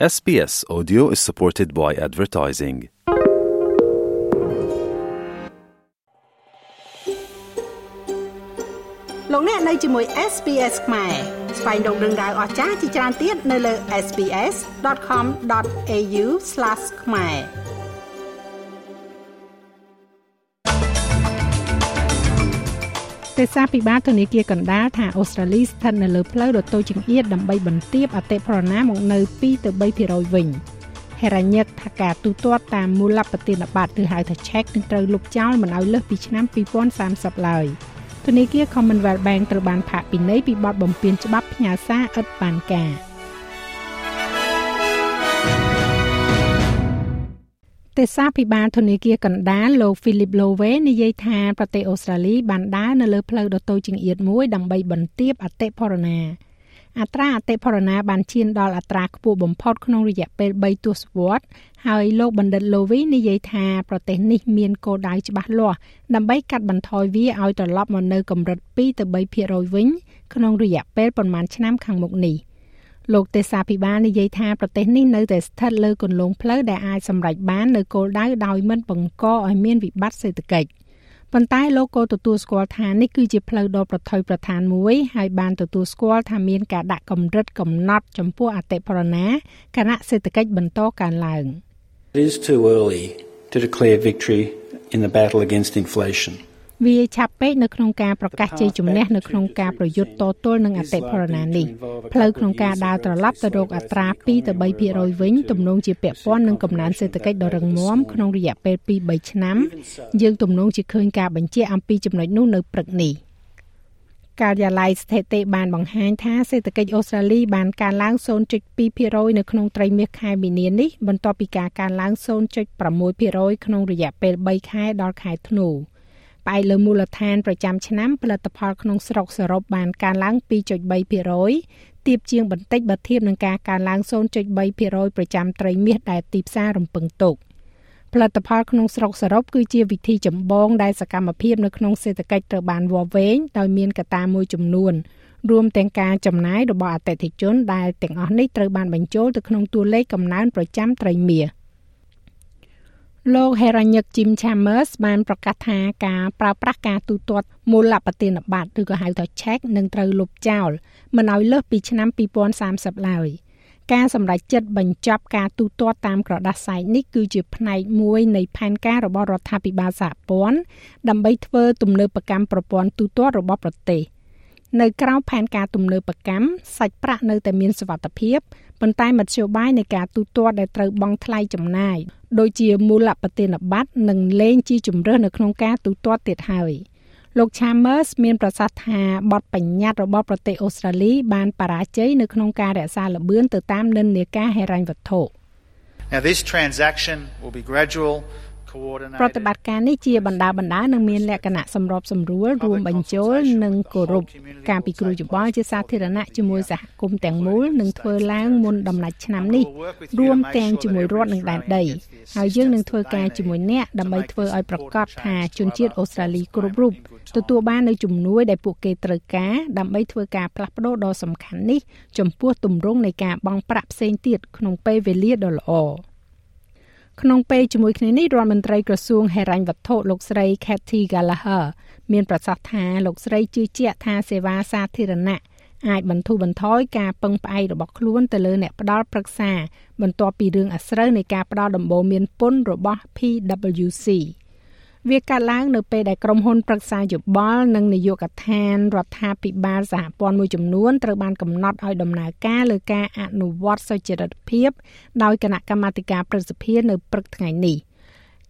SBS Audio is supported by advertising. លោកអ្នកនៅជាមួយ SPS ខ្មែរស្វែងរកដឹងដៅអស្ចារ្យជាច្រើនទៀតនៅលើ SPS.com.au/ ខ្មែរ ទេសាភិបាលធនាគារកណ្ដាលថាអូស្ត្រាលីស្ថិតនៅលើផ្លូវដ៏តូចចង្អៀតដើម្បីបន្ទាបអតិផរណាមកនៅ2ទៅ3%វិញហេរ៉ាញឹកថាការទូទាត់តាមមូលបទានបត្រឬហៅថា check នឹងត្រូវលុបចោលមិនឲ្យលើសពីឆ្នាំ2030ឡើយធនាគារ Commonwealth Bank ត្រូវបានផាកពិន័យពីបទបំពានច្បាប់ផ្ញើសារឥតបានការ។ ទេសាភិបាលធនាគារកណ្ដាលលោក Philip Lowe និយាយថាប្រទេសអូស្ត្រាលីបានដើរនៅលើផ្លូវដ៏តូចចង្អៀតមួយដើម្បីបន្ទាបអតិផរណាអត្រាអតិផរណាបានឈានដល់អត្រាខ្ពស់បំផុតក្នុងរយៈពេល3ទសវត្សរ៍ហើយលោកបណ្ឌិត Lowe និយាយថាប្រទេសនេះមានគោលដៅច្បាស់លាស់ដើម្បីកាត់បន្ថយវាឲ្យត្រឡប់មកនៅកម្រិត2ទៅ3%វិញក្នុងរយៈពេលប្រមាណឆ្នាំខាងមុខនេះ។ លោកទេសាភិបាលនិយាយថាប្រទេសនេះនៅតែស្ថិតលើគន្លងផ្លូវដែលអាចសម្រេចបាននៅគោលដៅដោយមិនបង្កឲ្យមានវិបត្តិសេដ្ឋកិច្ចប៉ុន្តែលោកក៏ទទួលស្គាល់ថានេះគឺជាផ្លូវដ៏ប្រថុយប្រថានមួយហើយបានទទួលស្គាល់ថាមានការដាក់កម្រិតកំណត់ចំពោះអតិផរណាគណៈសេដ្ឋកិច្ចបន្តកើនឡើង It is too early to declare victory in the battle against inflation. វាឆាប់ពេកនៅក្នុងការប្រកាសជ័យជំនះនៅក្នុងការប្រយុទ្ធតទល់នឹងអតិផរណានេះផ្លូវក្នុងការដើរត្រឡប់ទៅរកអត្រា2ទៅ3%វិញទំនងជាពាក់ព័ន្ធនឹងកំណើនសេដ្ឋកិច្ចដ៏រឹងមាំក្នុងរយៈពេល2-3ឆ្នាំយើងទំនងជាឃើញការបញ្ជាក់អំពីចំណុចនោះនៅព្រឹកនេះការិយាល័យស្ថិតិបានបង្ហាញថាសេដ្ឋកិច្ចអូស្ត្រាលីបានកើនឡើង0.2%នៅក្នុងត្រីមាសខែមីនានេះបន្ទាប់ពីការកើនឡើង0.6%ក្នុងរយៈពេល3ខែដល់ខែធ្នូ។ ផ្អែកលើមូលដ្ឋានប្រចាំឆ្នាំផលិតផលក្នុងស្រុកសរុបបានកើនឡើង2.3%ទាបជាងបន្តិចបើធៀបនឹងការកើនឡើង0.3%ប្រចាំត្រីមាសដែលទីផ្សាររំពឹងទុកផលិតផលក្នុងស្រុកសរុបគឺជាវិធីចម្បងដែលសកម្មភាពនៅក្នុងសេដ្ឋកិច្ចត្រូវបានវាស់វែងដោយមានកត្តាមួយចំនួនរួមទាំងការចំណាយរបស់អតិថិជនដែលទាំងអស់នេះត្រូវបានបញ្ចូលទៅក្នុងតួលេខកំណើនប្រចាំត្រីមាស។ លោក Heranyck Jim Chambers បានប្រកាសថាការប្រើប្រាស់ការទូទាត់មូលបទានបត្រឬក៏ហៅថា check នឹងត្រូវលុបចោលមិនឲ្យលើសពីឆ្នាំ2030ឡើយការសម្រេចចិត្តបញ្ចប់ការទូទាត់តាមក្រដាសសាយនេះគឺជាផ្នែកមួយនៃផែនការរបស់រដ្ឋាភិបាលសហព័ន្ធដើម្បីធ្វើទំនើបកម្មប្រព័ន្ធទូទាត់របស់ប្រទេសនៅក្រៅផែនការទំនើបកម្មសាច់ប្រាក់នៅតែមានសវត្ថភាពប៉ុន្តែមធ្យោបាយនៃការទូទាត់ដែលត្រូវបង់ថ្លៃចំណាយ ដូចជាមូលបទានប័ត្រនឹងលែងជាជំរើសនៅក្នុងការទូទាត់ទៀតហើយលោក Chambers មានប្រសាសន៍ថាបទបញ្ញត្តិរបស់ប្រទេសអូស្ត្រាលីបានបរាជ័យនៅក្នុងការរក្សាល្បឿនទៅតាមនិន្នាការហិរញ្ញវត្ថុ Now this transaction will be gradual ប្រតិបត្តិការនេះជាបណ្ដាបណ្ដានឹងមានលក្ខណៈសម្របសម្រួលរួមបញ្ចូលនិងគោរពការពិគ្រោះយោបល់ជាសាធារណៈជាមួយសហគមន៍ទាំងមូលនឹងធ្វើឡើងមុនដំណាច់ឆ្នាំនេះរួមទាំងជាមួយរដ្ឋនិងដែនដីហើយយើងនឹងធ្វើការជាមួយអ្នកដើម្បីធ្វើឲ្យប្រកាសថាជនជាតិអូស្ត្រាលីគ្រប់រូបទទួលបាននូវជំនួយដែលពួកគេត្រូវការដើម្បីធ្វើការផ្លាស់ប្ដូរដ៏សំខាន់នេះចំពោះទម្រង់នៃការបង់ប្រាក់ផ្សេងទៀតក្នុងពេលវេលាដ៏ល្អ។ ក្នុងពេលជាមួយគ្នានេះរដ្ឋមន្ត្រីក្រសួងហិរញ្ញវត្ថុលោកស្រី Kathy Gallagher មានប្រសាសន៍ថាលោកស្រីជឿជាក់ថាសេវាសាធារណៈអាចបន្ធូរបន្ថយការពឹងផ្អែករបស់ខ្លួនទៅលើអ្នកផ្ដល់ប្រឹក្សាបន្ទាប់ពីរឿងអាស្រូវនៃការផ្ដល់ដំបូន្មានពន្ធរបស់ PwC វាកើតឡើងនៅពេលដែលក្រុមហ៊ុនប្រឹក្សាយោបល់និងនយោបាយកថានរដ្ឋាភិបាលសហព័ន្ធមួយចំនួនត្រូវបានកំណត់ឲ្យដំណើរការលើការអនុវត្តសុចរិតភាពដោយគណៈកម្មាធិការព្រឹទ្ធសភានៅព្រឹកថ្ងៃនេះ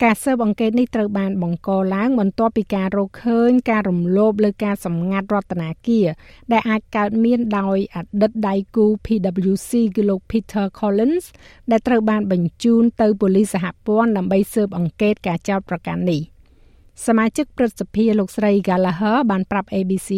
ការស៊ើបអង្កេតនេះត្រូវបានបង្កឡើងបន្ទាប់ពីការរកឃើញការរំលោភលើការសម្ងាត់រដ្ឋនាគារដែលអាចកើតមានដោយអតីតដៃគូ PwC គឺលោក Peter Collins ដែលត្រូវបានបញ្ជូនទៅប៉ូលីសសហព័ន្ធដើម្បីស៊ើបអង្កេតការចោទប្រកាន់នេះ។ សមាជិកព្រឹទ្ធសភាលោកស្រី Gallagher បានប្រាប់ ABC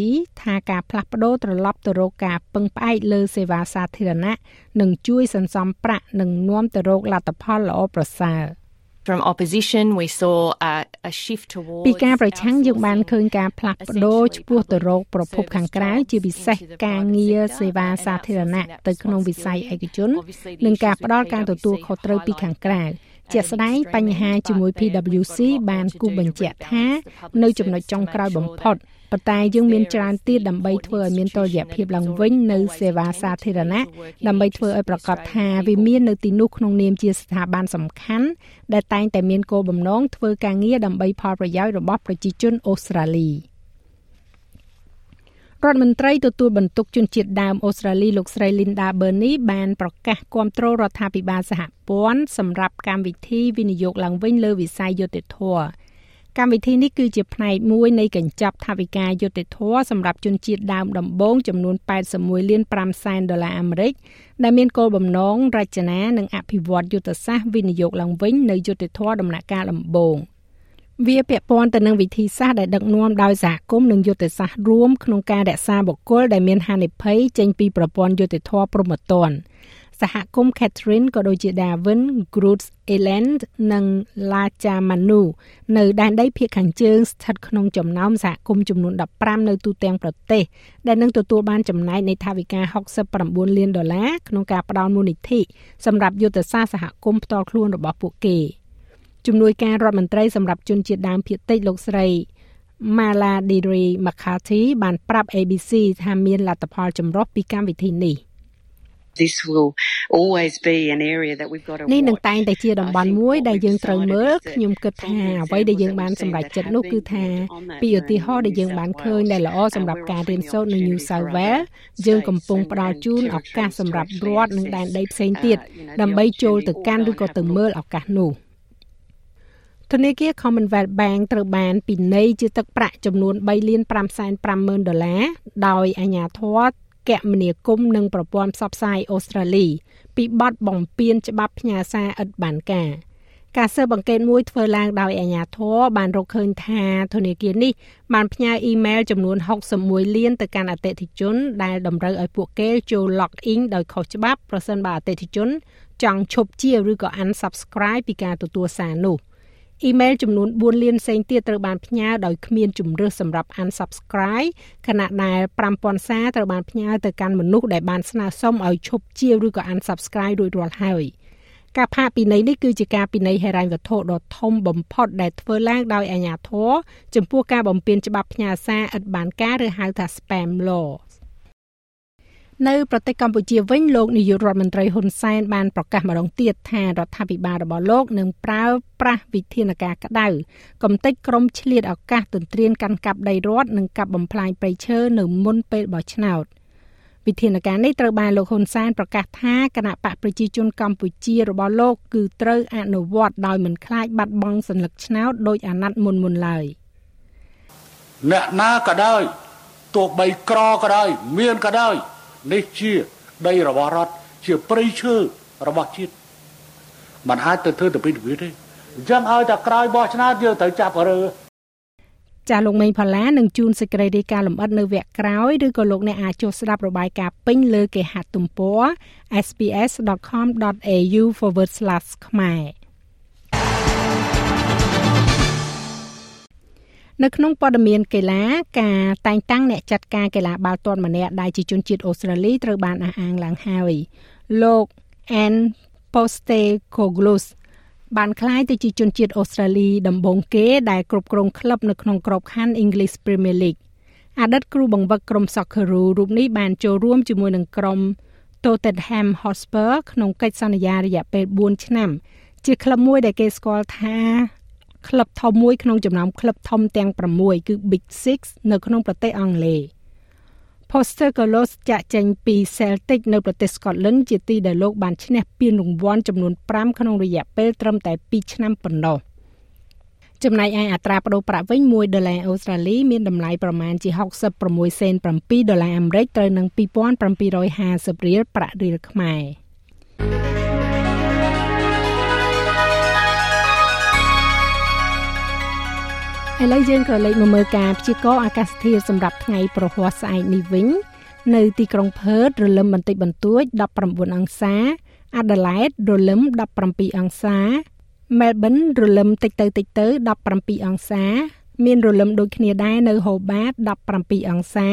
ថាការផ្លាស់ប្ដូរត្រឡប់ទៅរកការពឹងផ្អែកលើសេវាសាធារណៈនឹងជួយសន្សំប្រាក់និងនាំទៅរកលទ្ធផលល្អប្រសើរ។ From opposition we saw a, a shift towards ពីការប្រឆាំងយើងបានឃើញការផ្លាស់ប្ដូរឆ្ពោះទៅរកប្រភពខាងក្រៅជាពិសេសការងារសេវាសាធារណៈទៅក្នុងវិស័យឯកជន និងការផ្ដល់ការទទួលខុសត្រូវពីខាងក្រៅ ជាក់ស្ដែងបញ្ហាជាមួយ PwC បានគូបញ្ជាក់ថា នៅចំណុចចុងក្រោយបំផុតប៉ុន្តែយើងមានច្រើនទៀតដើម្បីធ្វើឲ្យមានតុល្យភាពឡើងវិញនៅសេវាសាធារណៈដើម្បីធ្វើឲ្យប្រកាសថាវាមាននៅទីនោះក្នុងនាមជាស្ថាប័នសំខាន់ដែលតែងតែមានគោលបំណងធ្វើការងារដើម្បីផលប្រយោជន៍របស់ប្រជាជនអូស្ត្រាលី រដ្ឋមន្ត្រីទទួលបន្ទុកជនជាតិដើមអូស្ត្រាលីលោកស្រី Linda Burney បានប្រកាសគាំទ្ររដ្ឋាភិបាលសហព័ន្ធសម្រាប់កម្មវិធីវិនិយោគឡើងវិញលើវិស័យយុតិធធម៌កម្មវិធីនេះគឺជាផ្នែកមួយនៃកញ្ចប់ថវិកាយុតិធធសម្រាប់ជនជាតិដើមដំបូងចំនួន81លាន5សែនដុល្លារអាមេរិកដែលមានគោលបំណងរចនានិងអភិវឌ្ឍយុទ្ធសាស្ត្រវិនិយោគឡើងវិញនៅយុតិធធដំណាក់កាលដំបូង វាពាក់ព័ន្ធទៅនឹងវិធីសាស្ត្រដែលដឹកនាំដោយសហគមន៍និងយុទ្ធសាស្ត្ររួមក្នុងការរក្សាបុគ្គលដែលមានហានិភ័យចេញពីប្រព័ន្ធយុតិធធព្រមត្តនសហគមន៍ Catherine ក៏ដូចជា Darwin, Groots Island និង Lacha Manu នៅដែនដីភាគខាងជើងស្ថិតក្នុងចំណោមសហគមន៍ចំនួន15នៅទូទាំងប្រទេសដែលនឹងទទួលបានចំណែកនៃថវិកា69លានដុល្លារក្នុងការផ្តល់មូលនិធិសម្រាប់យុទ្ធសាស្ត្រសហគមន៍ផ្ទាល់ខ្លួនរបស់ពួកគេ ជំនួយការរដ្ឋមន្ត្រីសម្រាប់ជនជាតិដើមភាគតិចលោកស្រី Maladiri McCarthy បានប្រាប់ ABC ថាមានលទ្ធផលចម្រុះពីកម្មវិធីនេះ this will always be an area that we've got to នេះនឹងតែងតែជាតំបន់មួយដែលយើងត្រូវមើលខ្ញុំគិតថាអ្វីដែលយើងបានសម្រេចចិត្តនោះគឺថាពីឧទាហរណ៍ដែលយើងបានឃើញដែលល្អសម្រាប់ការរៀនសូត្រនៅ New South Wales យើងកំពុងផ្ដល់ជូនឱកាសសម្រាប់រដ្ឋនិងដែនដីផ្សេងទៀតដើម្បីចូលទៅកាន់ឬក៏ទៅមើលឱកាសនោះ ធនាគារ Commonwealth Bank ត្រូវបានពិន័យជាទឹកប្រាក់ចំនួន3លាន550,000ដុល្លារដោយអាជ្ញាធរគមនាគមន៍និងប្រព័ន្ធផ្សព្វផ្សាយអូស្ត្រាលី ពីបទបំពានច្បាប់ផ្ញើសារឥតបានការការស៊ើបអង្កេតមួយធ្វើឡើងដោយអាជ្ញាធរបានរកឃើញថាធនាគារនេះបានផ្ញើអ៊ីមែលចំនួន61លានទៅកាន់អតិថិជន ដែលតម្រូវឲ្យពួកគេចូល log in ដោយខុសច្បាប់ប្រសិនបើអតិថិជន ចង់ឈប់ជាឬក៏ unsubscribe ពីការទទួលសារនោះ។ អ៊ីមែលចំនួន4លានផ្សេងទៀតត្រូវបានផ្ញើដោយគ្មានជំរើសសម្រាប់ unsubscribe ខណៈដែល5000សារត្រូវបានផ្ញើទៅកាន់មនុស្សដែលបានស្នើសុំឲ្យឈប់ជាឬក៏ unsubscribe រួចរាល់ហើយការផាកពិន័យនេះគឺជាការពិន័យហិរញ្ញវត្ថុដ៏ធំបំផុតដែលធ្វើឡើងដោយអាជ្ញាធរចំពោះការបំពានច្បាប់ផ្ញើសារឥតបានការឬហៅថា spam law នៅប្រទេសកម្ពុជាវិញលោកនាយករដ្ឋមន្ត្រីហ៊ុនសែនបានប្រកាសម្ដងទៀតថារដ្ឋាភិបាលរបស់លោកនឹងប្រើប្រាស់វិធានការក្តៅកំទេចក្រុមឆ្លៀតឱកាសទន្ទ្រានកាន់កាប់ដីរដ្ឋនិងកាប់បំផ្លាញព្រៃឈើនៅមុនពេលបោះឆ្នោតវិធានការនេះត្រូវបានលោកហ៊ុនសែនប្រកាសថាគណៈបកប្រជាជនកម្ពុជារបស់លោកគឺត្រូវអនុវត្តដោយមិនខ្លាចបាត់បង់សัญลักษณ์ឆ្នោតដោយអាណត្តិមុនមុនឡើយអ្នកណាក៏ដោយទោះបីក្រក៏ដោយមានក៏ដោយ នេះជាដីរបស់រដ្ឋជាព្រៃឈើរបស់ជាតិมันអាចទៅធ្វើទៅពីវិទេអញ្ចឹងឲ្យតែក្រោយបោះឆ្នោតយើងត្រូវចាប់រើចាលោកមេងផល្លានឹងជួនសេចក្តីរាយការណ៍លម្អិតនៅវគ្គក្រោយឬក៏លោកអ្នកអាចចុះស្ដាប់របាយការណ៍ពេញលើគេហទំព័រ sps.com.au/ ខ្មែរ នៅក្នុងព័ត៌មានកីឡាការតែងតាំងអ្នកចាត់ការកីឡាបាល់ទាត់ម្នាក់ដែលជាជនជាតិអូស្ត្រាលីត្រូវបានអះអាងឡើងហើយលោក Ann Postecoglou បានក្លាយទៅជាជនជាតិអូស្ត្រាលីដំបូងគេដែលគ្រប់គ្រងក្លឹបនៅក្នុងក្របខ័ណ្ឌ English Premier League អតីតគ្រូបង្វឹកក្រុម Socceroo រូបនេះបានចូលរួមជាមួយនឹងក្រុម Tottenham Hotspur ក្នុងកិច្ចសន្យារយៈពេល4ឆ្នាំ ជាក្លឹបមួយដែលគេស្គាល់ថា ក្លឹបធំមួយក្នុងចំណោមក្លឹបធំទាំង6គឺ Big 6នៅក្នុងប្រទេសអង់គ្លេស Poster Colos ចាក់ចេញពី Celtic នៅប្រទេស Scotland ជាទីដែលលោកបានឈ្នះពានរង្វាន់ចំនួន5ក្នុងរយៈពេលត្រឹមតែ2ឆ្នាំប៉ុណ្ណោះចំណែកឯអត្រាប្តូរប្រាក់វិញ1ដុល្លារអូស្ត្រាលីមានតម្លៃប្រមាណជា66សេន7ដុល្លារអាមេរិកត្រូវនឹង2750រៀលប្រាក់រៀលខ្មែរ ឥឡូវយើងក៏លេខមកមើលការព្យាករណ៍អាកាសធាតុសម្រាប់ថ្ងៃប្រហ័សស្អែកនេះវិញនៅទីក្រុងផឺតរលឹមបន្តិចបន្តួច19អង្សាអាដាលេដរលឹម17អង្សា Melbourne រលឹមតិចទៅតិចទៅ17អង្សា មានរលឹមដូចគ្នាដែរនៅ Hobart 17អង្សា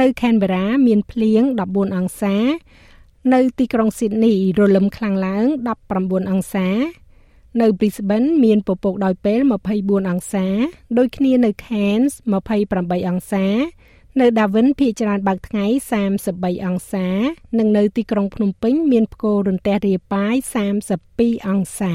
នៅ Canberra មានភ្លៀង14អង្សា នៅទីក្រុង Sydney រលឹមខ្លាំងឡើង19អង្សា នៅ Brisbane មានពពកដោយពេល24អង្សា ដូចគ្នានៅ Cairns 28អង្សា នៅ Darwin ភាគច្រើនបើកថ្ងៃ33អង្សា និងនៅទីក្រុងភ្នំពេញមានផ្គររន្ទះរាយប៉ាយ32អង្សា